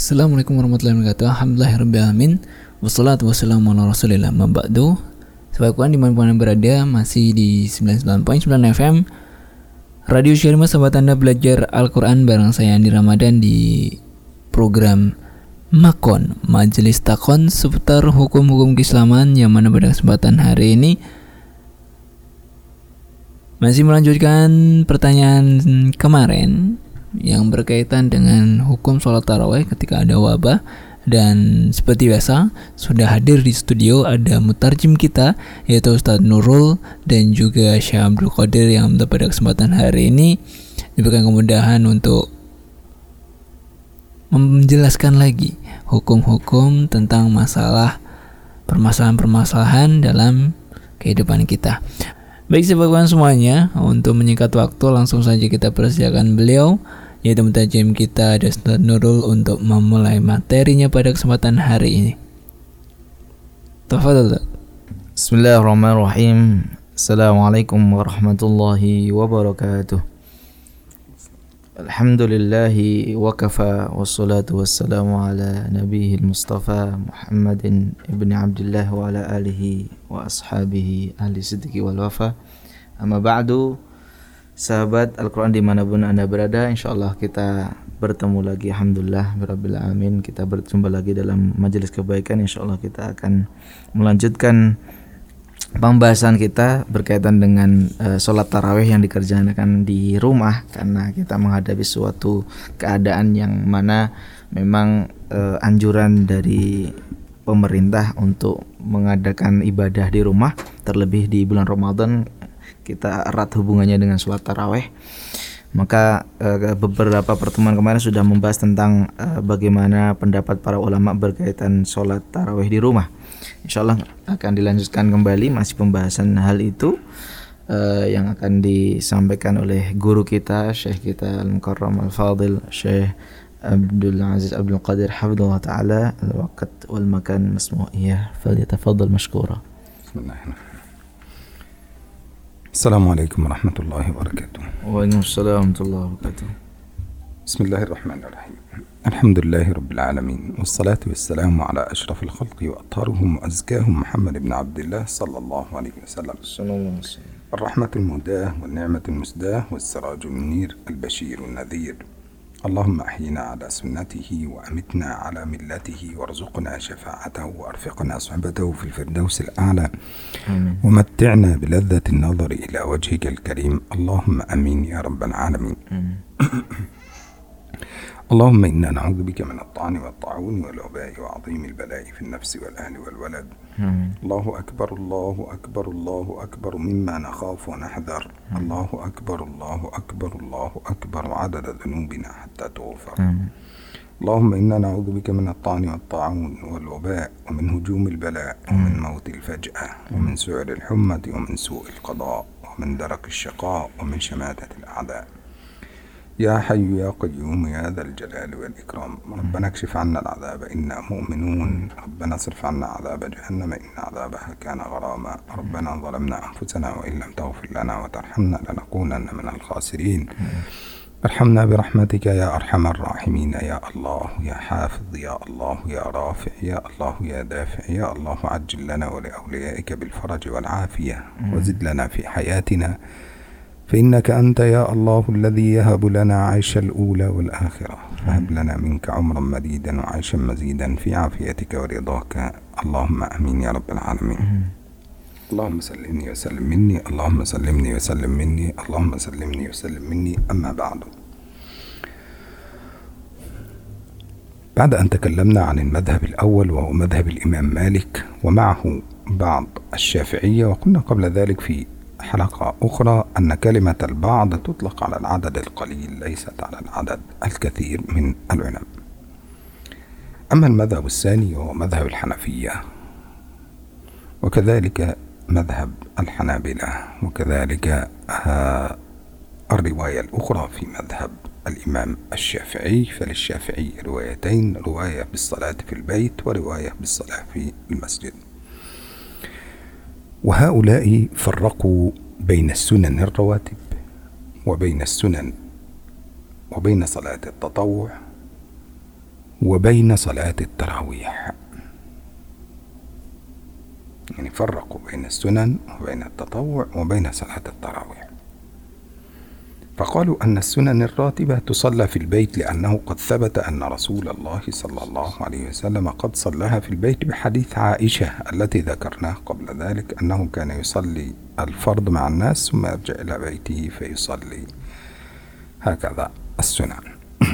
Assalamualaikum warahmatullahi wabarakatuh. Alhamdulillahirrahmanirrahim Wassalatu wassalamu ala rasulillah. Mabakdu Sobat Quran di mana pun anda berada Masih di 99.9 FM Radio Syarima sahabat anda belajar Al-Quran Bareng saya Andi Ramadan di program Makon Majelis Takon seputar hukum-hukum keislaman Yang mana pada kesempatan hari ini Masih melanjutkan pertanyaan kemarin yang berkaitan dengan hukum sholat taraweh ketika ada wabah dan seperti biasa sudah hadir di studio ada mutarjim kita yaitu Ustadz Nurul dan juga Syekh Abdul Qadir yang pada kesempatan hari ini diberikan kemudahan untuk menjelaskan lagi hukum-hukum tentang masalah permasalahan-permasalahan dalam kehidupan kita. Baik sahabat semuanya, untuk menyingkat waktu langsung saja kita persilakan beliau yaitu mutajim kita ada Ustaz Nurul untuk memulai materinya pada kesempatan hari ini. Tafadhal. Bismillahirrahmanirrahim. Assalamualaikum warahmatullahi wabarakatuh. Alhamdulillahi wa wassalatu wassalamu ala nabihi mustafa Muhammadin ibni Abdullah wa ala alihi wa ashabihi ahli siddiqi wal wafa. Amma ba'du Sahabat Al-Quran di mana pun Anda berada Insya Allah kita bertemu lagi. Alhamdulillah Rabbil Alamin. Kita berjumpa lagi dalam majelis kebaikan. Insya Allah kita akan melanjutkan pembahasan kita berkaitan dengan uh, sholat tarawih yang dikerjakan di rumah karena kita menghadapi suatu keadaan yang mana memang uh, anjuran dari pemerintah untuk mengadakan ibadah di rumah terlebih di bulan Ramadan kita erat hubungannya dengan sholat tarawih. Maka uh, beberapa pertemuan kemarin sudah membahas tentang uh, bagaimana pendapat para ulama berkaitan sholat tarawih di rumah Insya Allah akan dilanjutkan kembali masih pembahasan hal itu uh, yang akan disampaikan oleh guru kita Syekh kita Al-Mukarram Al-Fadil Syekh Abdul Aziz Abdul Qadir Hafidullah Ta'ala Al-Waqt wal-Makan Masmu' Iya Falyatafadal mashkura Bismillahirrahmanirrahim السلام عليكم ورحمة الله وبركاته وعليكم السلام ورحمة الله وبركاته بسم الله الرحمن الرحيم الحمد لله رب العالمين والصلاة والسلام على أشرف الخلق وأطهرهم وأزكاهم محمد بن عبد الله صلى الله عليه وسلم. صلى الله عليه وسلم. الرحمة المهداة والنعمة المسداة والسراج المنير البشير النذير. اللهم أحينا على سنته وأمتنا على ملته وارزقنا شفاعته وأرفقنا صحبته في الفردوس الأعلى. آمين. ومتعنا بلذة النظر إلى وجهك الكريم. اللهم أمين يا رب العالمين. آمين. اللهم إنا نعوذ بك من الطعن والطاعون والوباء وعظيم البلاء في النفس والأهل والولد. مم. الله أكبر الله أكبر الله أكبر. مما نخاف ونحذر. الله أكبر الله أكبر الله أكبر. عدد ذنوبنا حتى تغفر مم. اللهم إنا نعوذ بك من الطعن والطاعون والوباء ومن هجوم البلاء ومن موت الفجأة ومن سعر الحمة ومن سوء القضاء ومن درك الشقاء ومن شماتة الأعداء. يا حي يا قيوم يا ذا الجلال والإكرام. ربنا اكشف عنا العذاب إنا مؤمنون. ربنا اصرف عنا عذاب جهنم إن عذابها كان غراما. ربنا ظلمنا أنفسنا وإن لم تغفر لنا وترحمنا لنكونن من الخاسرين. ارحمنا برحمتك يا أرحم الراحمين. يا الله يا حافظ يا الله يا رافع يا الله يا دافع يا الله عجل لنا ولأوليائك بالفرج والعافية. وزد لنا في حياتنا فإنك أنت يا الله الذي يهب لنا عيش الأولى والآخرة. فهب لنا منك عمرا مديدا وعيشا مزيدا في عافيتك ورضاك. اللهم أمين يا رب العالمين. اللهم سلمني وسلم مني اللهم سلمني وسلم مني اللهم سلمني وسلم مني. أما بعد. بعد أن تكلمنا عن المذهب الأول وهو مذهب الإمام مالك ومعه بعض الشافعية وقلنا قبل ذلك في حلقة أخرى أن كلمة البعض تطلق على العدد القليل ليست على العدد الكثير من العلماء أما المذهب الثاني وهو مذهب الحنفية وكذلك مذهب الحنابلة وكذلك آه الرواية الأخرى في مذهب الإمام الشافعي. فللشافعي روايتين رواية بالصلاة في البيت ورواية بالصلاة في المسجد. وهؤلاء فرقوا بين السنن الرواتب وبين السنن وبين صلاة التطوع وبين صلاة التراويح. يعني فرقوا بين السنن وبين التطوع وبين صلاة التراويح. فقالوا أن السنن الراتبة تصلى في البيت لأنه قد ثبت أن رسول الله صلى الله عليه وسلم قد صلاها في البيت بحديث عائشة التي ذكرناه قبل ذلك أنه كان يصلي الفرض مع الناس ثم يرجع إلى بيته فيصلي. هكذا السنن.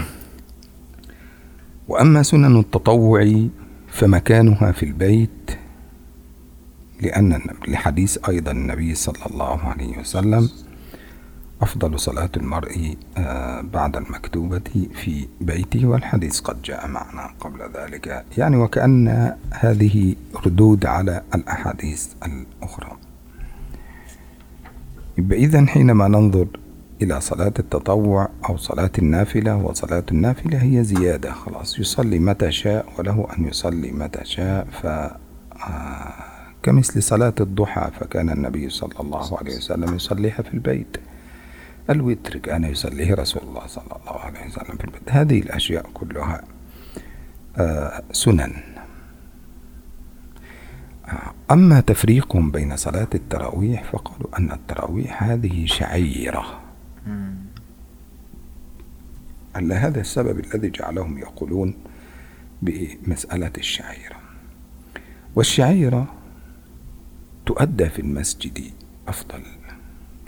وأما سنن التطوع فمكانها في البيت لأن لحديث أيضا النبي صلى الله عليه وسلم أفضل صلاة المرء آه، بعد المكتوبة في بيته والحديث قد جاء معنا قبل ذلك. يعني وكأن هذه ردود على الأحاديث الأخرى. إذن حينما ننظر إلى صلاة التطوع أو صلاة النافلة وصلاة النافلة هي زيادة خلاص يصلي متى شاء وله أن يصلي متى شاء. ف آه، كمثل صلاة الضحى فكان النبي صلى الله عليه وسلم يصليها في البيت. الوتر كان يصليه رسول الله صلى الله عليه وسلم في البيت؟ هذه الأشياء كلها آه، سنن. آه، أما تفريقهم بين صلاة التراويح فقالوا أن التراويح هذه شعيرة. أن هذا السبب الذي جعلهم يقولون بمسألة الشعيرة؟ والشعيرة تؤدى في المسجد أفضل.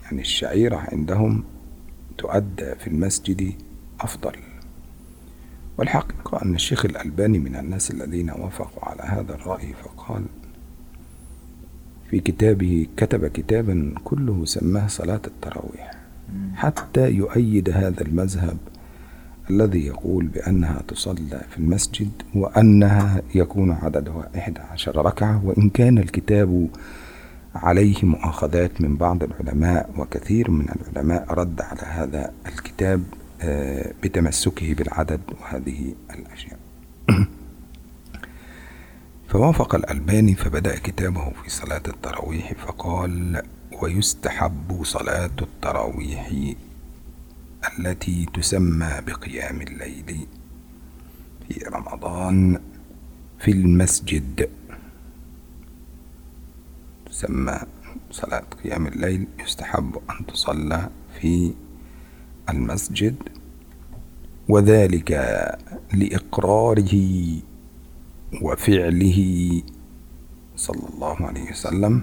يعني الشعيرة عندهم تؤدى في المسجد أفضل. والحقيقة أن الشيخ الألباني من الناس الذين وافقوا على هذا الرأي فقال في كتابه كتب كتابا كله سماه صلاة التراويح حتى يؤيد هذا المذهب الذي يقول بأنها تصلى في المسجد وأنها يكون عددها إحدى عشر ركعة وإن كان الكتاب عليه مؤاخذات من بعض العلماء وكثير من العلماء رد على هذا الكتاب آه، بتمسكه بالعدد وهذه الأشياء. فوافق الألباني فبدأ كتابه في صلاة التراويح فقال ويستحب صلاة التراويح التي تسمى بقيام الليل في رمضان في المسجد تسمى صلاة قيام الليل يستحب أن تصلى في المسجد وذلك لإقراره وفعله صلى الله عليه وسلم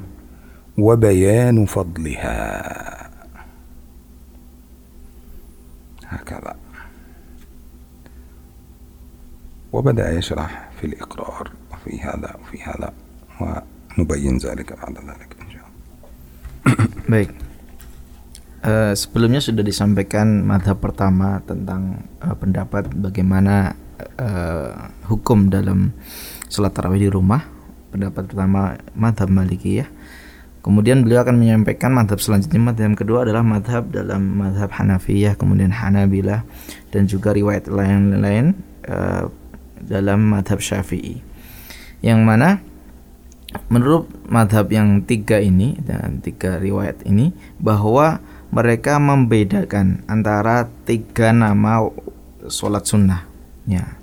وبيان فضلها. هكذا. وبدأ يشرح في الإقرار وفي هذا وفي هذا ونبين ذلك بعد ذلك إن شاء الله Baik. Uh, sebelumnya sudah disampaikan madhab pertama tentang uh, pendapat bagaimana uh, hukum dalam sholat tarawih di rumah. Pendapat pertama madhab Maliki ya. Kemudian beliau akan menyampaikan madhab selanjutnya madhab yang kedua adalah madhab dalam madhab Hanafiyah kemudian Hanabilah dan juga riwayat lain-lain uh, dalam madhab Syafi'i. Yang mana menurut madhab yang tiga ini dan tiga riwayat ini bahwa mereka membedakan antara tiga nama sholat sunnah. Ya.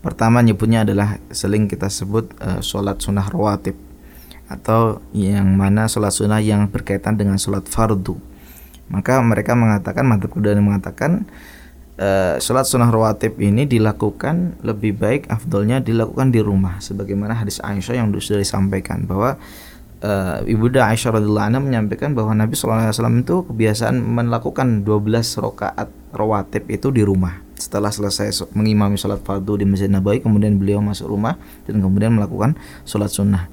Pertama nyebutnya adalah sering kita sebut uh, sholat sunnah rawatib atau yang mana sholat sunnah yang berkaitan dengan sholat fardu. Maka mereka mengatakan madhab kedua mengatakan uh, sholat sunnah rawatib ini dilakukan lebih baik afdolnya dilakukan di rumah sebagaimana hadis Aisyah yang sudah disampaikan bahwa uh, Ibunda Aisyah radhiyallahu anha menyampaikan bahwa Nabi SAW itu kebiasaan melakukan 12 rakaat rawatib itu di rumah. Setelah selesai mengimami sholat fardu di Masjid Nabawi kemudian beliau masuk rumah dan kemudian melakukan sholat sunnah.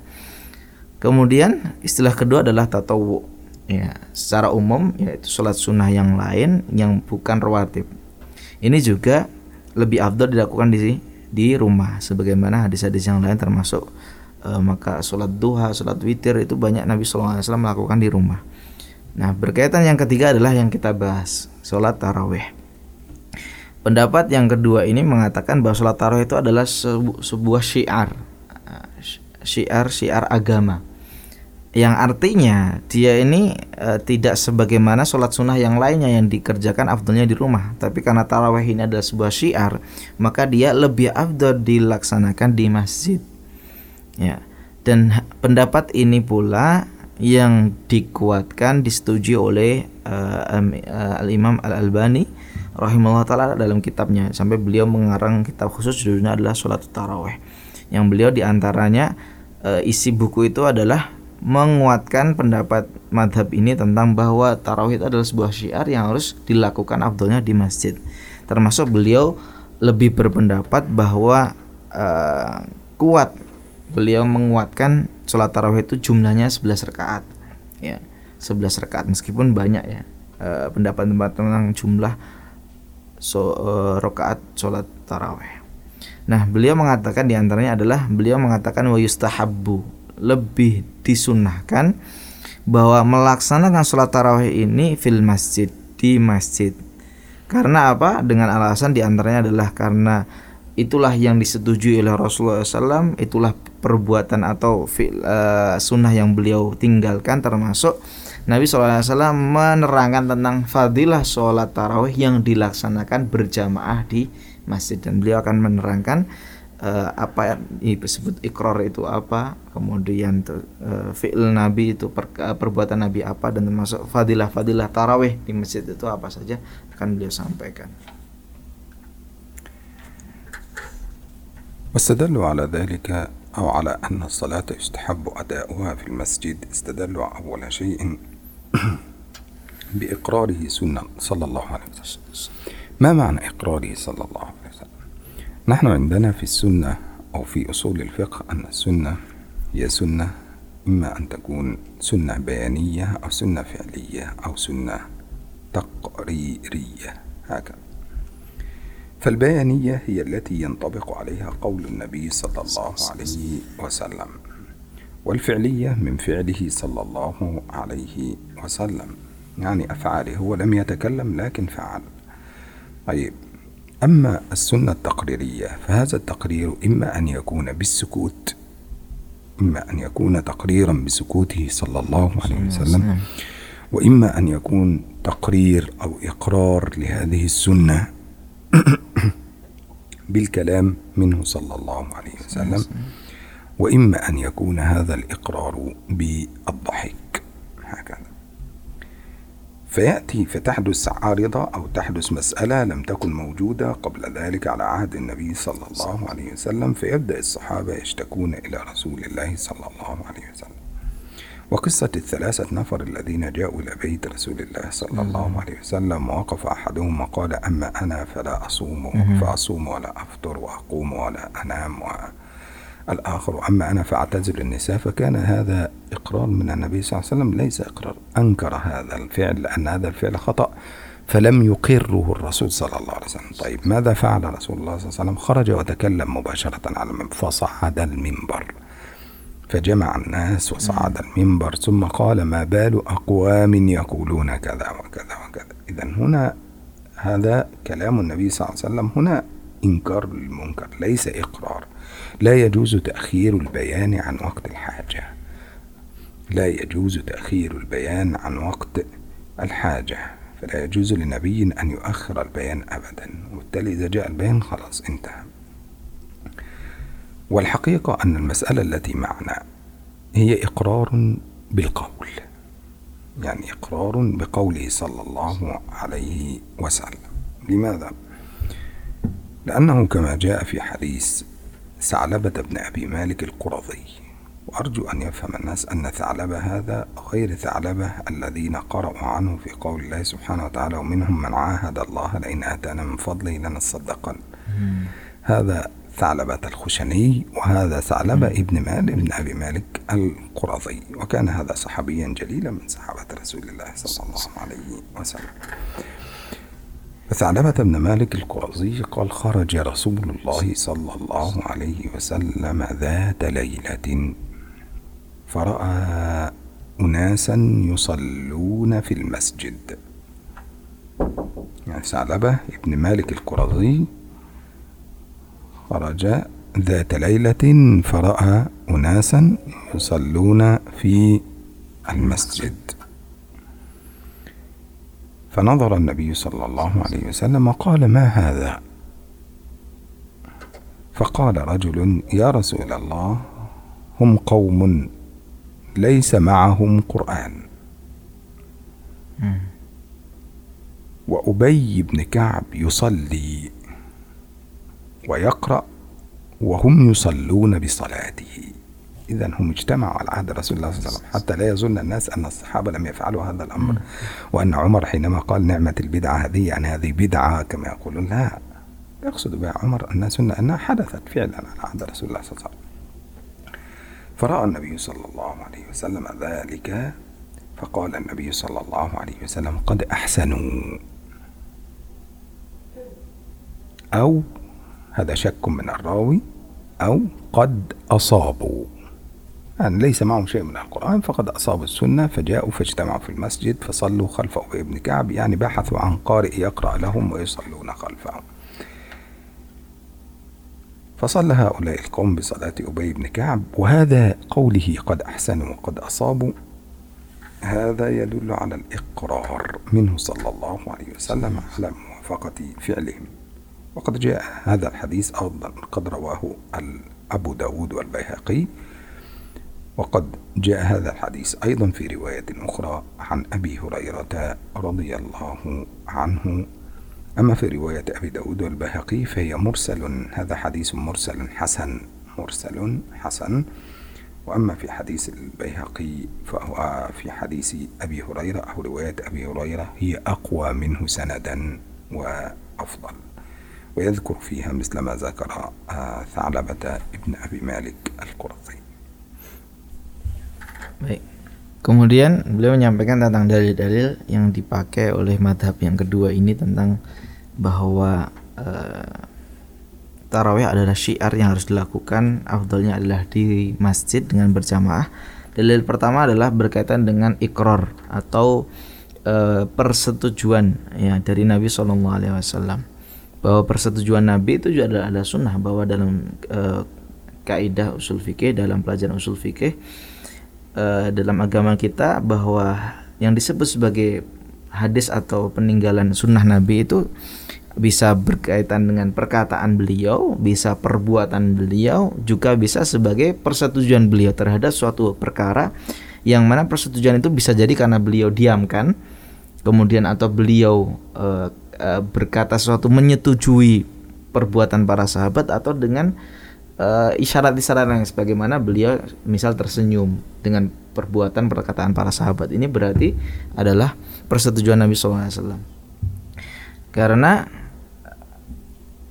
Kemudian istilah kedua adalah tatawu ya secara umum yaitu sholat sunnah yang lain yang bukan rawatib ini juga lebih afdal dilakukan di di rumah sebagaimana hadis-hadis yang lain termasuk e, maka sholat duha, sholat witir itu banyak Nabi SAW melakukan di rumah. Nah berkaitan yang ketiga adalah yang kita bahas sholat taraweh. Pendapat yang kedua ini mengatakan bahwa sholat taraweh itu adalah sebu sebuah syiar, syiar syiar agama. Yang artinya dia ini e, tidak sebagaimana sholat sunnah yang lainnya yang dikerjakan afdolnya di rumah. Tapi karena taraweh ini adalah sebuah syiar maka dia lebih afdol dilaksanakan di masjid. Ya. Dan pendapat ini pula yang dikuatkan disetujui oleh uh, uh, al Imam Al Albani rahimahullah taala dalam kitabnya. Sampai beliau mengarang kitab khusus judulnya adalah sholat taraweh. Yang beliau di antaranya uh, isi buku itu adalah menguatkan pendapat madhab ini tentang bahwa tarawih itu adalah sebuah syiar yang harus dilakukan abdulnya di masjid. Termasuk beliau lebih berpendapat bahwa uh, kuat beliau menguatkan sholat tarawih itu jumlahnya 11 rakaat. Ya, 11 rakaat meskipun banyak ya uh, pendapat-pendapat tentang jumlah so, uh, rakaat sholat tarawih. Nah, beliau mengatakan di antaranya adalah beliau mengatakan wa yustahabbu lebih disunahkan bahwa melaksanakan sholat tarawih ini fil masjid di masjid. Karena apa? Dengan alasan di antaranya adalah karena itulah yang disetujui oleh Rasulullah SAW itulah perbuatan atau fil, uh, sunnah yang beliau tinggalkan termasuk Nabi SAW menerangkan tentang fadilah sholat tarawih yang dilaksanakan berjamaah di masjid. Dan beliau akan menerangkan uh, apa yang disebut ikrar itu apa, kemudian uh, fi'il Nabi itu per, uh, perbuatan Nabi apa dan termasuk fadilah-fadilah tarawih di masjid itu apa saja akan beliau sampaikan. واستدلوا على ذلك أو على أن الصلاة يستحب أداؤها في المسجد استدلوا أول شيء بإقراره سنة صلى الله عليه وسلم ما معنى إقراره صلى الله عليه وسلم نحن عندنا في السنة أو في أصول الفقه أن السنة هي سنة إما أن تكون سنة بيانية أو سنة فعلية أو سنة تقريرية هكذا. فالبيانية هي التي ينطبق عليها قول النبي صلى الله عليه وسلم والفعلية من فعله صلى الله عليه وسلم. يعني أفعاله هو لم يتكلم لكن فعل. طيب. أما السنة التقريرية فهذا التقرير إما أن يكون بالسكوت إما أن يكون تقريرا بسكوته صلى الله عليه وسلم وإما أن يكون تقرير أو إقرار لهذه السنة بالكلام منه صلى الله عليه وسلم. وإما أن يكون هذا الإقرار بالضحك. فيأتي فتحدث عارضة أو تحدث مسألة لم تكن موجودة قبل ذلك على عهد النبي صلى الله عليه وسلم فيبدأ الصحابة يشتكون إلى رسول الله صلى الله عليه وسلم. وقصة الثلاثة نفر الذين جاءوا إلى بيت رسول الله صلى الله عليه وسلم ووقف أحدهم وقال أما أنا فلا أصوم فأصوم ولا أفطر وأقوم ولا أنام و الآخر. أما أنا فأعتزل النساء فكان هذا إقرار من النبي صلى الله عليه وسلم ليس إقرار. أنكر هذا الفعل لأن هذا الفعل خطأ فلم يقره الرسول صلى الله عليه وسلم. طيب ماذا فعل رسول الله صلى الله عليه وسلم؟ خرج وتكلم مباشرة على المنبر فصعد المنبر. فجمع الناس وصعد المنبر ثم قال ما بال أقوام يقولون كذا وكذا وكذا. إذا هنا هذا كلام النبي صلى الله عليه وسلم. هنا إنكار للمنكر ليس إقرار. لا يجوز تأخير البيان عن وقت الحاجة. لا يجوز تأخير البيان عن وقت الحاجة. فلا يجوز لنبي أن يؤخر البيان أبدا. وبالتالي إذا جاء البيان خلاص انتهى. والحقيقة أن المسألة التي معنا هي إقرار بالقول. يعني إقرار بقوله صلى الله عليه وسلم. لماذا؟ لأنه كما جاء في حديث ثعلبة بن أبي مالك القرظي. وأرجو أن يفهم الناس أن ثعلبة هذا غير ثعلبة الذين قرأوا عنه في قول الله سبحانه وتعالى ومنهم من عاهد الله لئن آتانا من فضله لنصدقن. هذا ثعلبة الخشني وهذا ثعلبة ابن مالك ابن أبي مالك القرظي. وكان هذا صحابيا جليلا من صحابة رسول الله صلى الله عليه وسلم. فثعلبة بن مالك القرظي قال خرج رسول الله صلى الله عليه وسلم ذات ليلة فرأى أناسا يصلون في المسجد. يعني ثعلبة بن مالك القرظي خرج ذات ليلة فرأى أناسا يصلون في المسجد. فنظر النبي صلى الله عليه وسلم وقال ما هذا؟ فقال رجل يا رسول الله هم قوم ليس معهم قرآن. وأبي بن كعب يصلي ويقرأ وهم يصلون بصلاته. إذا هم اجتمعوا على عهد رسول الله صلى الله عليه وسلم. حتى لا يظن الناس أن الصحابة لم يفعلوا هذا الأمر. وأن عمر حينما قال نعمة البدعة هذه يعني هذه بدعة كما يقولون لا. يقصد بها عمر أن سنة أنها حدثت فعلا على عهد رسول الله صلى الله عليه وسلم. فرأى النبي صلى الله عليه وسلم ذلك فقال النبي صلى الله عليه وسلم قد أحسنوا. أو هذا شك من الراوي أو قد أصابوا. يعني ليس معهم شيء من القرآن فقد أصابوا السنة فجاءوا فاجتمعوا في المسجد فصلوا خلف أبي بن كعب يعني بحثوا عن قارئ يقرأ لهم ويصلون خلفه فصلى هؤلاء القوم بصلاة أبي بن كعب وهذا قوله قد أحسنوا وقد أصابوا هذا يدل على الإقرار منه صلى الله عليه وسلم على موافقة فعلهم. وقد جاء هذا الحديث أيضا قد رواه أبو داود والبيهقي وقد جاء هذا الحديث أيضا في رواية أخرى عن أبي هريرة رضي الله عنه. أما في رواية أبي داود والبيهقي فهي مرسل هذا حديث مرسل حسن مرسل حسن. وأما في حديث البيهقي فهو في حديث أبي هريرة أو رواية أبي هريرة هي أقوى منه سندا وأفضل. ويذكر فيها مثل ما ذكر ثعلبة ابن أبي مالك القرظي Baik. Kemudian beliau menyampaikan tentang dalil-dalil yang dipakai oleh madhab yang kedua ini tentang bahwa uh, tarawih adalah syiar yang harus dilakukan, afdalnya adalah di masjid dengan berjamaah. Dalil pertama adalah berkaitan dengan ikror atau uh, persetujuan ya dari Nabi Shallallahu Alaihi Wasallam bahwa persetujuan Nabi itu juga adalah ada sunnah bahwa dalam uh, kaidah usul fikih dalam pelajaran usul fikih uh, dalam agama kita bahwa yang disebut sebagai hadis atau peninggalan sunnah Nabi itu bisa berkaitan dengan perkataan beliau, bisa perbuatan beliau, juga bisa sebagai persetujuan beliau terhadap suatu perkara yang mana persetujuan itu bisa jadi karena beliau diamkan, kemudian atau beliau uh, uh, berkata sesuatu menyetujui perbuatan para sahabat atau dengan uh, isyarat-isyarat yang sebagaimana beliau misal tersenyum dengan perbuatan perkataan para sahabat. Ini berarti adalah persetujuan Nabi SAW karena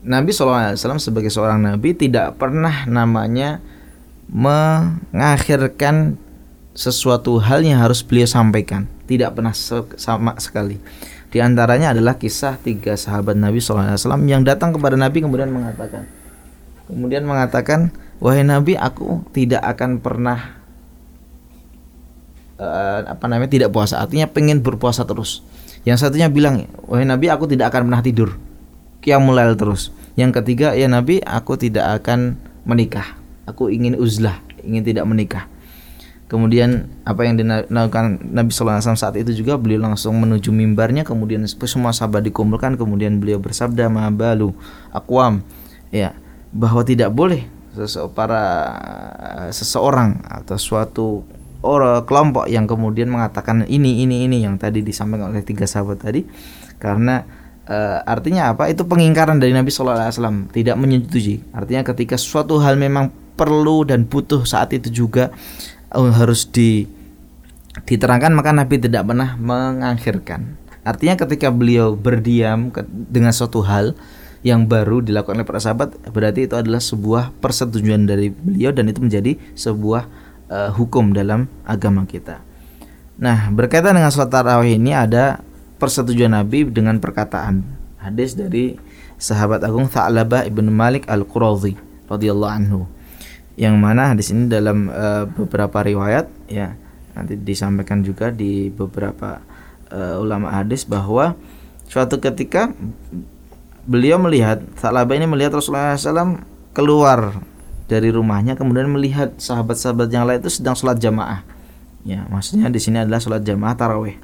Nabi SAW sebagai seorang Nabi tidak pernah namanya mengakhirkan sesuatu hal yang harus beliau sampaikan. Tidak pernah sama sekali. Di antaranya adalah kisah tiga sahabat Nabi SAW yang datang kepada Nabi kemudian mengatakan kemudian mengatakan wahai Nabi aku tidak akan pernah uh, apa namanya tidak puasa artinya pengen berpuasa terus yang satunya bilang wahai Nabi aku tidak akan pernah tidur qiyamul terus. Yang ketiga, ya Nabi, aku tidak akan menikah. Aku ingin uzlah, ingin tidak menikah. Kemudian apa yang dilakukan Nabi Sallallahu saat itu juga beliau langsung menuju mimbarnya. Kemudian semua sahabat dikumpulkan. Kemudian beliau bersabda, "Mabalu akwam." Ya, bahwa tidak boleh para seseorang atau suatu orang kelompok yang kemudian mengatakan ini ini ini yang tadi disampaikan oleh tiga sahabat tadi karena uh, artinya apa? Itu pengingkaran dari Nabi Shallallahu Alaihi Wasallam tidak menyetujui. Artinya ketika suatu hal memang perlu dan butuh saat itu juga uh, harus di diterangkan maka Nabi tidak pernah mengakhirkan. Artinya ketika beliau berdiam dengan suatu hal yang baru dilakukan oleh para sahabat berarti itu adalah sebuah persetujuan dari beliau dan itu menjadi sebuah uh, hukum dalam agama kita. Nah, berkaitan dengan sholat tarawih ini ada persetujuan Nabi dengan perkataan hadis dari sahabat agung Tha'labah ibn Malik al-Qurazi radhiyallahu anhu yang mana hadis ini dalam uh, beberapa riwayat ya nanti disampaikan juga di beberapa uh, ulama hadis bahwa suatu ketika beliau melihat Tha'labah ini melihat Rasulullah SAW keluar dari rumahnya kemudian melihat sahabat-sahabat yang lain itu sedang sholat jamaah Ya, maksudnya di sini adalah sholat jamaah tarawih.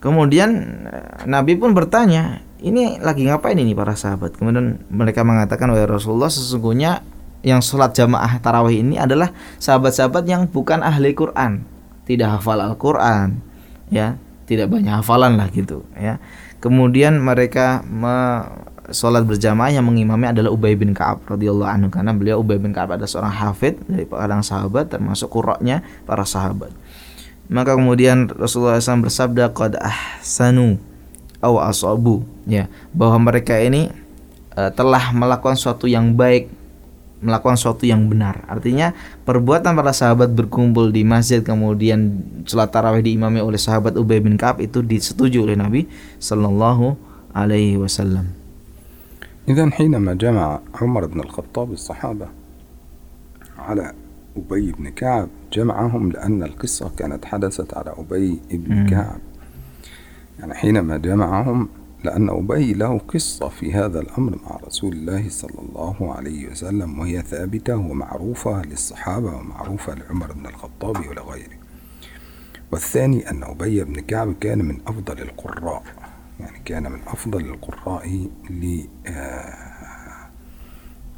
Kemudian eh, Nabi pun bertanya, ini lagi ngapain ini para sahabat? Kemudian mereka mengatakan, wahai Rasulullah, sesungguhnya yang sholat jamaah tarawih ini adalah sahabat-sahabat yang bukan ahli Quran, tidak hafal Al-Quran, ya, tidak banyak hafalan lah gitu, ya. Kemudian mereka me sholat berjamaah yang mengimami adalah Ubay bin Ka'ab radhiyallahu anhu. Karena beliau Ubay bin Ka'ab adalah seorang hafid dari kalangan sahabat termasuk qurra'nya para sahabat. Maka kemudian Rasulullah SAW bersabda qad ahsanu aw asabu. Ya bahwa mereka ini uh, telah melakukan suatu yang baik melakukan suatu yang benar. Artinya perbuatan para sahabat berkumpul di masjid kemudian sholat tarawih diimami oleh sahabat Ubay bin Ka'ab itu disetujui oleh Nabi Sallallahu alaihi wasallam. إذا حينما جمع عمر بن الخطاب الصحابة على أبي بن كعب جمعهم لأن القصة كانت حدثت على أبي بن كعب يعني حينما جمعهم لأن أبي له قصة في هذا الأمر مع رسول الله صلى الله عليه وسلم وهي ثابتة ومعروفة للصحابة ومعروفة لعمر بن الخطاب ولغيره. والثاني أن أبي بن كعب كان من أفضل القراء يعني كان من أفضل القراء ل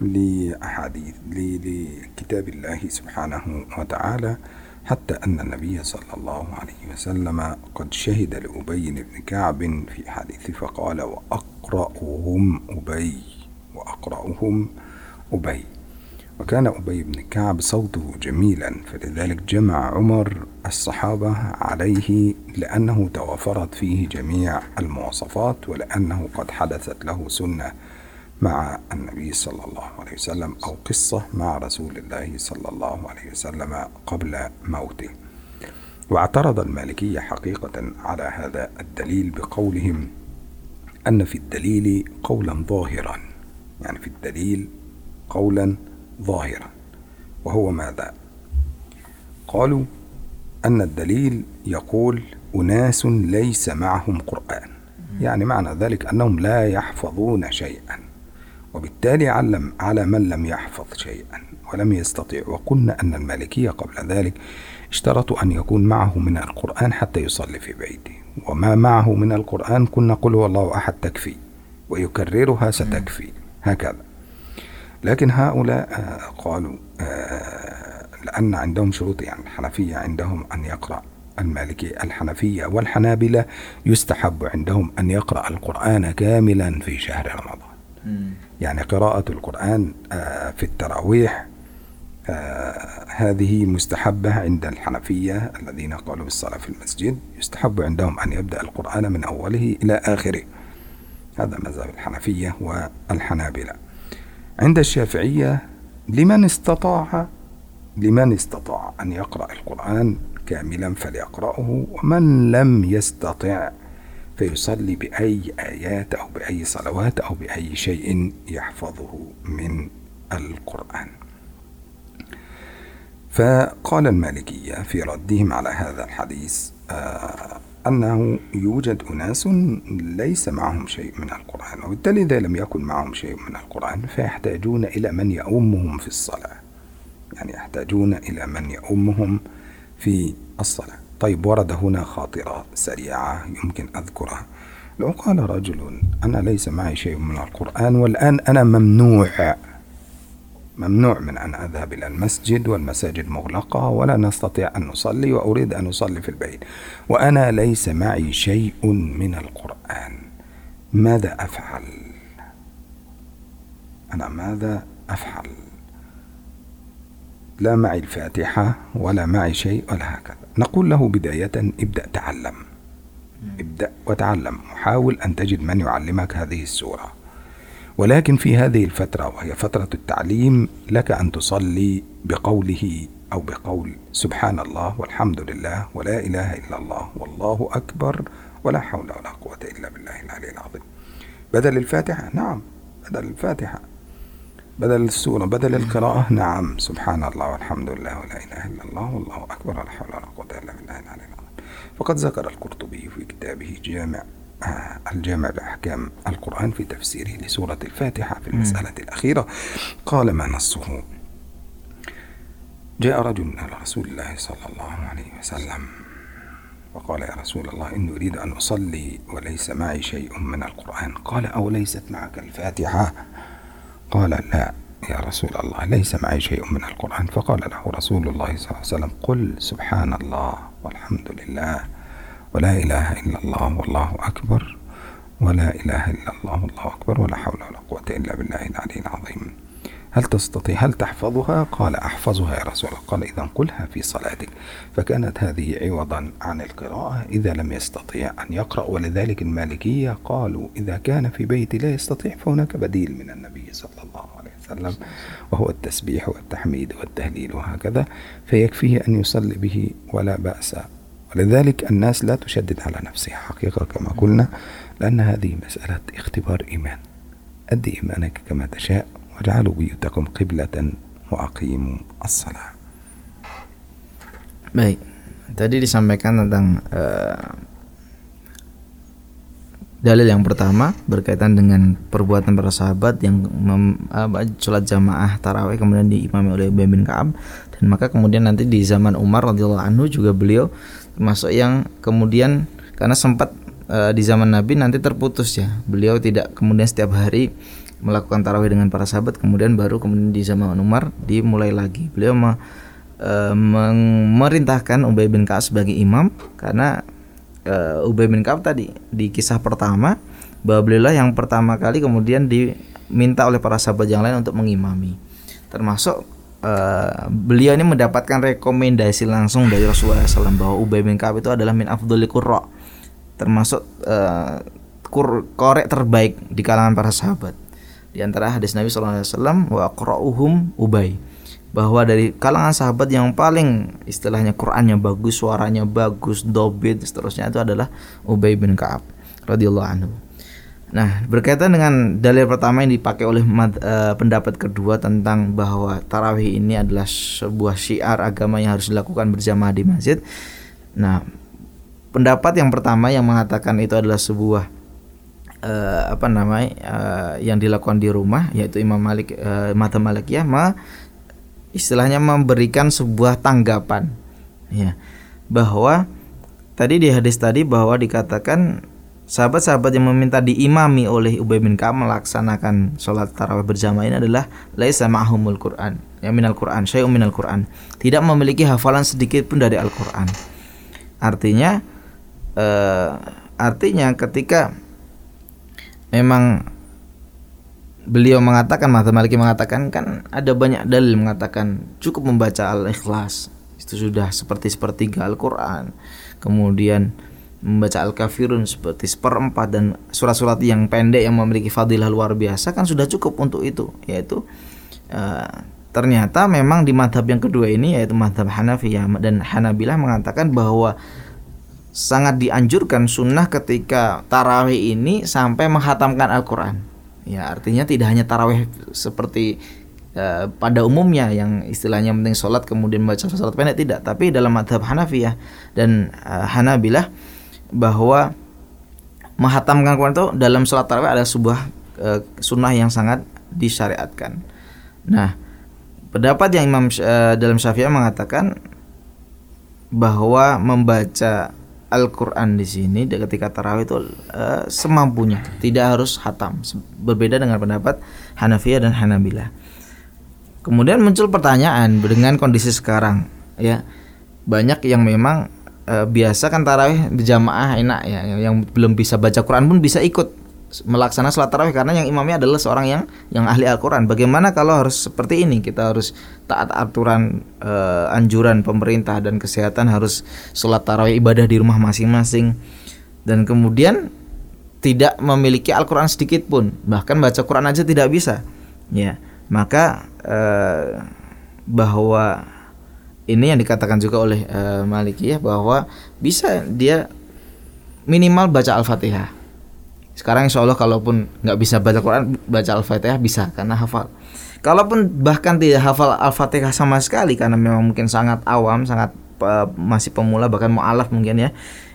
لأحاديث لكتاب الله سبحانه وتعالى. حتى أن النبي صلى الله عليه وسلم قد شهد لأبي بن كعب في حديث فقال وأقرأهم أبي وأقرأهم أبي. وكان أبي بن كعب صوته جميلا فلذلك جمع عمر الصحابة عليه لأنه توافرت فيه جميع المواصفات ولأنه قد حدثت له سنة مع النبي صلى الله عليه وسلم أو قصة مع رسول الله صلى الله عليه وسلم قبل موته. واعترض المالكية حقيقة على هذا الدليل بقولهم أن في الدليل قولا ظاهرا. يعني في الدليل قولا ظاهرا. وهو ماذا؟ قالوا أن الدليل يقول أناس ليس معهم قرآن. يعني معنى ذلك أنهم لا يحفظون شيئا. وبالتالي علم على من لم يحفظ شيئا ولم يستطيع وقلنا أن المالكية قبل ذلك اشترطوا أن يكون معه من القرآن حتى يصلي في بيته. وما معه من القرآن كنا قل هو الله أحد تكفي ويكررها ستكفي. هكذا. لكن هؤلاء قالوا لأن عندهم شروط يعني الحنفية عندهم أن يقرأ المالكي الحنفية والحنابلة يستحب عندهم أن يقرأ القرآن كاملا في شهر رمضان. يعني قراءة القرآن في التراويح هذه مستحبة عند الحنفية الذين قالوا بالصلاة في المسجد يستحب عندهم أن يبدأ القرآن من أوله إلى آخره. هذا مذهب الحنفية والحنابلة. عند الشافعية لمن استطاع لمن استطاع أن يقرأ القرآن كاملا فليقرأه ومن لم يستطع فيصلي بأي آيات أو بأي صلوات أو بأي شيء يحفظه من القرآن. فقال المالكية في ردهم على هذا الحديث آه أنه يوجد أناس ليس معهم شيء من القرآن وبالتالي إذا لم يكن معهم شيء من القرآن فيحتاجون إلى من يؤمهم في الصلاة. يعني يحتاجون إلى من يؤمهم في الصلاة. طيب ورد هنا خاطرة سريعة يمكن أذكرها لو قال رجل أنا ليس معي شيء من القرآن والآن أنا ممنوع ممنوع من أن أذهب إلى المسجد والمساجد مغلقة ولا نستطيع أن نصلي وأريد أن أصلي في البيت وأنا ليس معي شيء من القرآن ماذا أفعل؟ أنا ماذا أفعل؟ لا معي الفاتحة ولا معي شيء ولا هكذا. نقول له بداية ابدأ تعلم. ابدأ وتعلم. وحاول أن تجد من يعلمك هذه السورة. ولكن في هذه الفترة وهي فترة التعليم لك أن تصلي بقوله أو بقول سبحان الله والحمد لله ولا إله إلا الله والله أكبر ولا حول ولا قوة إلا بالله العلي العظيم. بدل الفاتحة؟ نعم بدل الفاتحة. بدل السورة بدل القراءة. نعم سبحان الله والحمد لله ولا إله إلا الله والله أكبر ولا حول ولا قوة إلا بالله العلي العظيم. فقد ذكر القرطبي في كتابه جامع آه الجامع لأحكام القرآن في تفسيره لسورة الفاتحة في المسألة الأخيرة. قال ما نصه؟ جاء رجل إلى رسول الله صلى الله عليه وسلم وقال يا رسول الله إني أريد أن أصلي وليس معي شيء من القرآن. قال أو ليست معك الفاتحة؟ قال لا يا رسول الله ليس معي شيء من القرآن. فقال له رسول الله صلى الله عليه وسلم قل سبحان الله والحمد لله ولا إله إلا الله والله أكبر ولا إله إلا الله والله أكبر ولا حول ولا قوة إلا بالله العلي العظيم. هل تستطيع هل تحفظها؟ قال أحفظها يا رسول الله. قال إذا قلها في صلاتك. فكانت هذه عوضا عن القراءة. إذا لم يستطيع أن يقرأ ولذلك المالكية قالوا إذا كان في بيت لا يستطيع فهناك بديل من النبي صلى الله عليه وسلم وهو التسبيح والتحميد والتهليل وهكذا فيكفيه أن يصلي به ولا بأس. ولذلك الناس لا تشدد على نفسها حقيقة كما قلنا لأن هذه مسألة اختبار إيمان. أدي إيمانك كما تشاء. واجعلوا بيوتكم قبلة وأقيموا الصلاة Baik, tadi disampaikan tentang uh, dalil yang pertama berkaitan dengan perbuatan para sahabat yang mem, uh, sholat jamaah taraweh kemudian diimami oleh Ubay bin Kaab dan maka kemudian nanti di zaman Umar radhiyallahu anhu juga beliau termasuk yang kemudian karena sempat uh, di zaman Nabi nanti terputus ya beliau tidak kemudian setiap hari melakukan tarawih dengan para sahabat kemudian baru kemudian di zaman Umar dimulai lagi. Beliau me, e, memerintahkan Ubay bin Ka'ab sebagai imam karena e, Ubay bin Ka'ab tadi di kisah pertama bahwa beliau yang pertama kali kemudian diminta oleh para sahabat yang lain untuk mengimami. Termasuk e, beliau ini mendapatkan rekomendasi langsung dari Rasulullah SAW bahwa Ubay bin Ka'ab itu adalah min afdhali qurra termasuk e, korek terbaik di kalangan para sahabat di antara hadis Nabi SAW wa qra'uhum Ubay bahwa dari kalangan sahabat yang paling istilahnya Qurannya bagus, suaranya bagus, dobit seterusnya itu adalah Ubay bin Ka'ab radhiyallahu anhu. Nah, berkaitan dengan dalil pertama yang dipakai oleh uh, pendapat kedua tentang bahwa tarawih ini adalah sebuah syiar agama yang harus dilakukan berjamaah di masjid. Nah, pendapat yang pertama yang mengatakan itu adalah sebuah uh, apa namanya uh, yang dilakukan di rumah yaitu Imam Malik uh, Mata Malikiyah ma istilahnya memberikan sebuah tanggapan ya. Bahwa tadi di hadis tadi bahwa dikatakan sahabat-sahabat yang meminta diimami oleh Ubay bin Ka'ab melaksanakan sholat tarawih berjamaah ini adalah laisa ma'humul Quran ya minal Quran syai'un minal Quran. Tidak memiliki hafalan sedikit pun dari Al-Quran. Artinya uh, artinya ketika memang beliau mengatakan Mata Maliki mengatakan kan ada banyak dalil mengatakan cukup membaca Al-Ikhlas itu sudah seperti sepertiga Al-Qur'an. Kemudian membaca Al-Kafirun seperti seperempat dan surat-surat yang pendek yang memiliki fadilah luar biasa kan sudah cukup untuk itu yaitu uh, ternyata memang di madhab yang kedua ini yaitu madhab Hanafiyah dan Hanabilah mengatakan bahwa sangat dianjurkan sunnah ketika tarawih ini sampai menghatamkan Al-Quran. Ya artinya tidak hanya tarawih seperti uh, pada umumnya yang istilahnya penting sholat kemudian baca sholat pendek tidak, tapi dalam madhab Hanafiyah dan uh, Hanabilah bahwa menghatamkan Al-Quran itu dalam sholat tarawih ada sebuah uh, sunnah yang sangat disyariatkan. Nah, pendapat yang Imam uh, dalam Syafi'ah mengatakan bahwa membaca Al-Quran di sini ketika tarawih itu uh, semampunya, tidak harus hatam. Berbeda dengan pendapat Hanafiyah dan Hanabilah. Kemudian muncul pertanyaan dengan kondisi sekarang, ya banyak yang memang uh, biasa kan tarawih berjamaah enak ya, yang belum bisa baca Quran pun bisa ikut melaksanakan sholat tarawih karena yang imamnya adalah seorang yang yang ahli Al-Qur'an. Bagaimana kalau harus seperti ini? Kita harus taat aturan uh, anjuran pemerintah dan kesehatan harus sholat tarawih ibadah di rumah masing-masing. Dan kemudian tidak memiliki Al-Qur'an sedikit pun, bahkan baca Quran aja tidak bisa. Ya, maka uh, bahwa ini yang dikatakan juga oleh uh, Malikiyah bahwa bisa dia minimal baca Al-Fatihah sekarang insya Allah kalaupun nggak bisa baca Quran, baca Al-Fatihah bisa karena hafal. Kalaupun bahkan tidak hafal Al-Fatihah sama sekali karena memang mungkin sangat awam, sangat uh, masih pemula bahkan mualaf mungkin ya.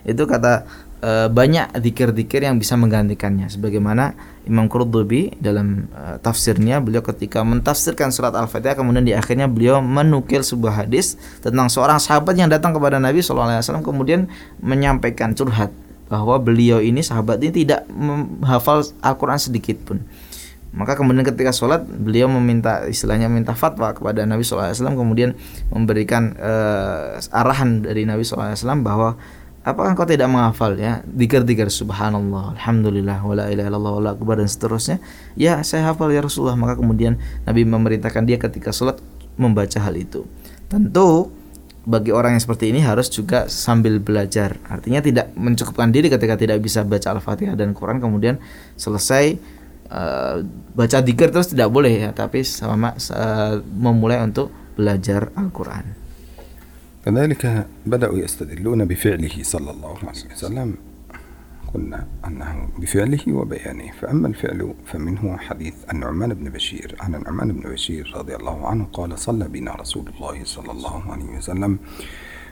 Itu kata uh, banyak dikir-dikir yang bisa menggantikannya sebagaimana Imam Qurtubi dalam uh, tafsirnya beliau ketika mentafsirkan surat Al-Fatihah kemudian di akhirnya beliau menukil sebuah hadis tentang seorang sahabat yang datang kepada Nabi SAW kemudian menyampaikan curhat bahwa beliau ini sahabat ini tidak menghafal Al-Quran sedikit pun. Maka kemudian ketika sholat beliau meminta istilahnya minta fatwa kepada Nabi SAW kemudian memberikan uh, arahan dari Nabi SAW bahwa apakah kau tidak menghafal? Ya dikir-dikir subhanallah alhamdulillah wala ilaha illallah wala akbar dan seterusnya. Ya saya hafal ya Rasulullah. Maka kemudian Nabi memerintahkan dia ketika sholat membaca hal itu. Tentu bagi orang yang seperti ini harus juga sambil belajar artinya tidak mencukupkan diri ketika tidak bisa baca al-fatihah dan Quran kemudian selesai uh, baca dikir terus tidak boleh ya tapi sama uh, memulai untuk belajar Al-Quran كذلك بدأوا يستدلون بفعله صلى الله عليه وسلم قلنا أنه بفعله وبيانه. فأما الفعل فمنه حديث النعمان بن بشير عن النعمان بن بشير رضي الله عنه قال صلى بنا رسول الله صلى الله عليه وسلم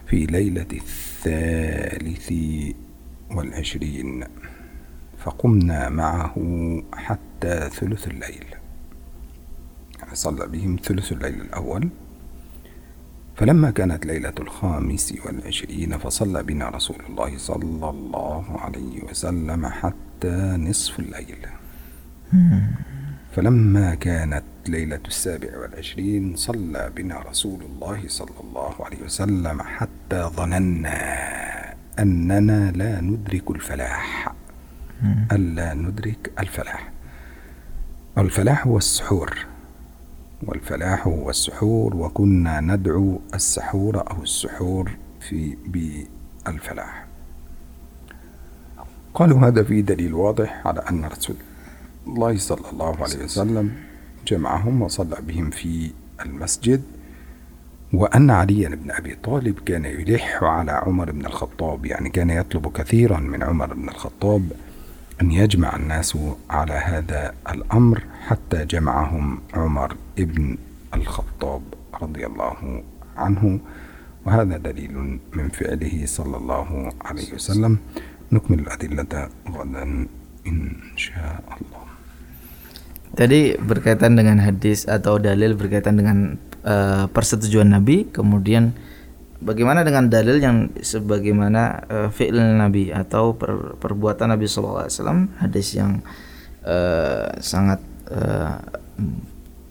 في ليلة الثالث والعشرين فقمنا معه حتى ثلث الليل. يعني صلى بهم ثلث الليل الأول فلما كانت ليلة الخامس والعشرين فصلى بنا رسول الله صلى الله عليه وسلم حتى نصف الليل. فلما كانت ليلة السابع والعشرين صلى بنا رسول الله صلى الله عليه وسلم حتى ظننا أننا لا ندرك الفلاح. ألا ندرك الفلاح. الفلاح هو السحور. والفلاح هو السحور وكنا ندعو السحور أو السحور في بالفلاح قالوا هذا في دليل واضح على أن رسول الله صلى الله عليه وسلم جمعهم وصلى بهم في المسجد وأن علي بن أبي طالب كان يلح على عمر بن الخطاب يعني كان يطلب كثيرا من عمر بن الخطاب أن يجمع الناس على هذا الأمر. حتى جمعهم عمر ابن الخطاب رضي الله عنه وهذا دليل من فعله صلى الله عليه وسلم نكمل الأدلة غدا إن شاء الله Tadi berkaitan dengan hadis atau dalil berkaitan dengan uh, persetujuan Nabi, kemudian Bagaimana dengan dalil yang sebagaimana uh, fi'il Nabi atau per, perbuatan Nabi sallallahu alaihi wasallam hadis yang uh, sangat uh,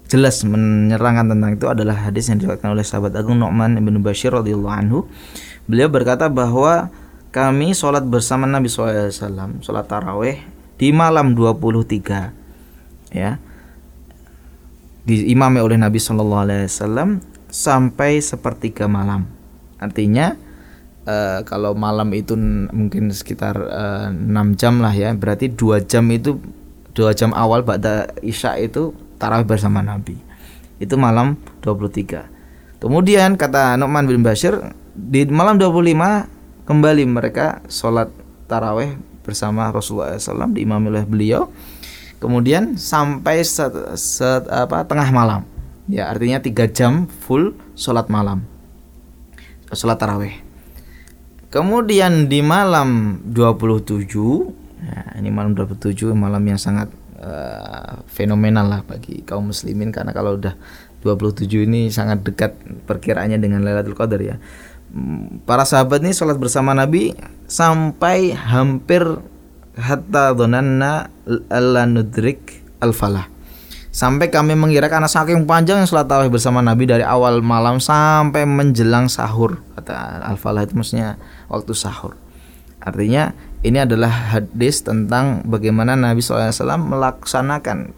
jelas menyerangkan tentang itu adalah hadis yang diriwayatkan oleh sahabat agung Nu'man bin Bashir radhiyallahu anhu. Beliau berkata bahwa kami sholat bersama Nabi SAW sholat taraweh di malam 23 ya diimami oleh Nabi SAW sampai sepertiga malam Artinya uh, kalau malam itu mungkin sekitar eh, 6 jam lah ya, berarti dua jam itu dua jam awal pada Isya itu tarawih bersama Nabi. Itu malam 23. Kemudian kata Nu'man bin Bashir di malam 25 kembali mereka sholat taraweh bersama Rasulullah SAW diimami oleh beliau. Kemudian sampai set, set, apa tengah malam. Ya artinya tiga jam full sholat malam sholat taraweh. Kemudian di malam 27 ya, ini malam 27 malam yang sangat uh, fenomenal lah bagi kaum muslimin. Karena kalau udah 27 ini sangat dekat perkiraannya dengan Lailatul Qadar ya. Hmm, para sahabat ini sholat bersama Nabi sampai hampir hatta donanna alla nudrik al-falah sampai kami mengira karena saking panjang sholat tarawih bersama Nabi dari awal malam sampai menjelang sahur kata al-falah itu maksudnya waktu sahur. Artinya ini adalah hadis tentang bagaimana Nabi SAW melaksanakan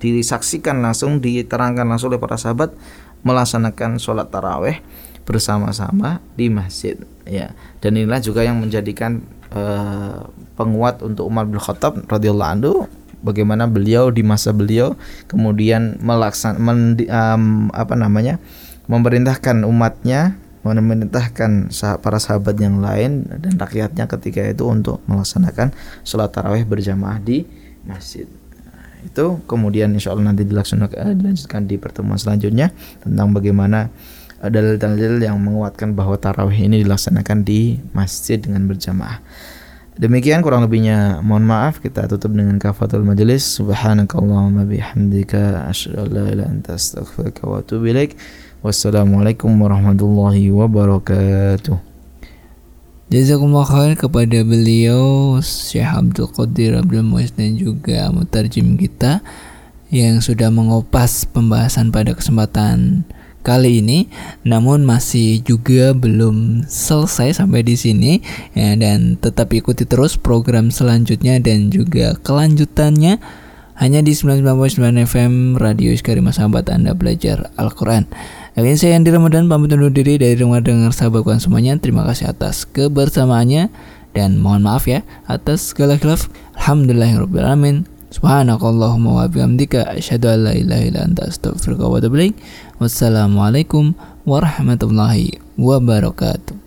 disaksikan langsung diterangkan langsung oleh para sahabat melaksanakan sholat taraweh bersama-sama di masjid ya. Dan inilah juga yang menjadikan uh, penguat untuk Umar bin Khattab radhiyallahu anhu bagaimana beliau di masa beliau kemudian melaksan men, um, apa namanya memerintahkan umatnya memerintahkan para sahabat yang lain dan rakyatnya ketika itu untuk melaksanakan sholat tarawih berjamaah di masjid. Nah, itu kemudian insya Allah nanti dilaksanakan eh, dilanjutkan di pertemuan selanjutnya tentang bagaimana eh, dalil-dalil yang menguatkan bahwa tarawih ini dilaksanakan di masjid dengan berjamaah. Demikian kurang lebihnya mohon maaf kita tutup dengan kafatul majelis subhanakallahumma bihamdika asyhadu an la ilaha illa anta astaghfiruka wa atubu ilaik wassalamualaikum warahmatullahi wabarakatuh. Jazakumullah khair kepada beliau Syekh Abdul Qadir Abdul Muiz dan juga mutarjim kita yang sudah mengopas pembahasan pada kesempatan kali ini. Namun masih juga belum selesai sampai di sini ya dan tetap ikuti terus program selanjutnya dan juga kelanjutannya hanya di 99.9 FM Radio Iskarima Sahabat Anda Belajar Al-Quran Kali saya Andi Ramadan pamit undur diri dari rumah dengar sahabat semuanya Terima kasih atas kebersamaannya Dan mohon maaf ya atas segala khilaf Alhamdulillahirrahmanirrahim Subhanakallahumma wa bihamdika asyhadu an la ilaha illa anta astaghfiruka wa atubu. Wassalamualaikum warahmatullahi wabarakatuh.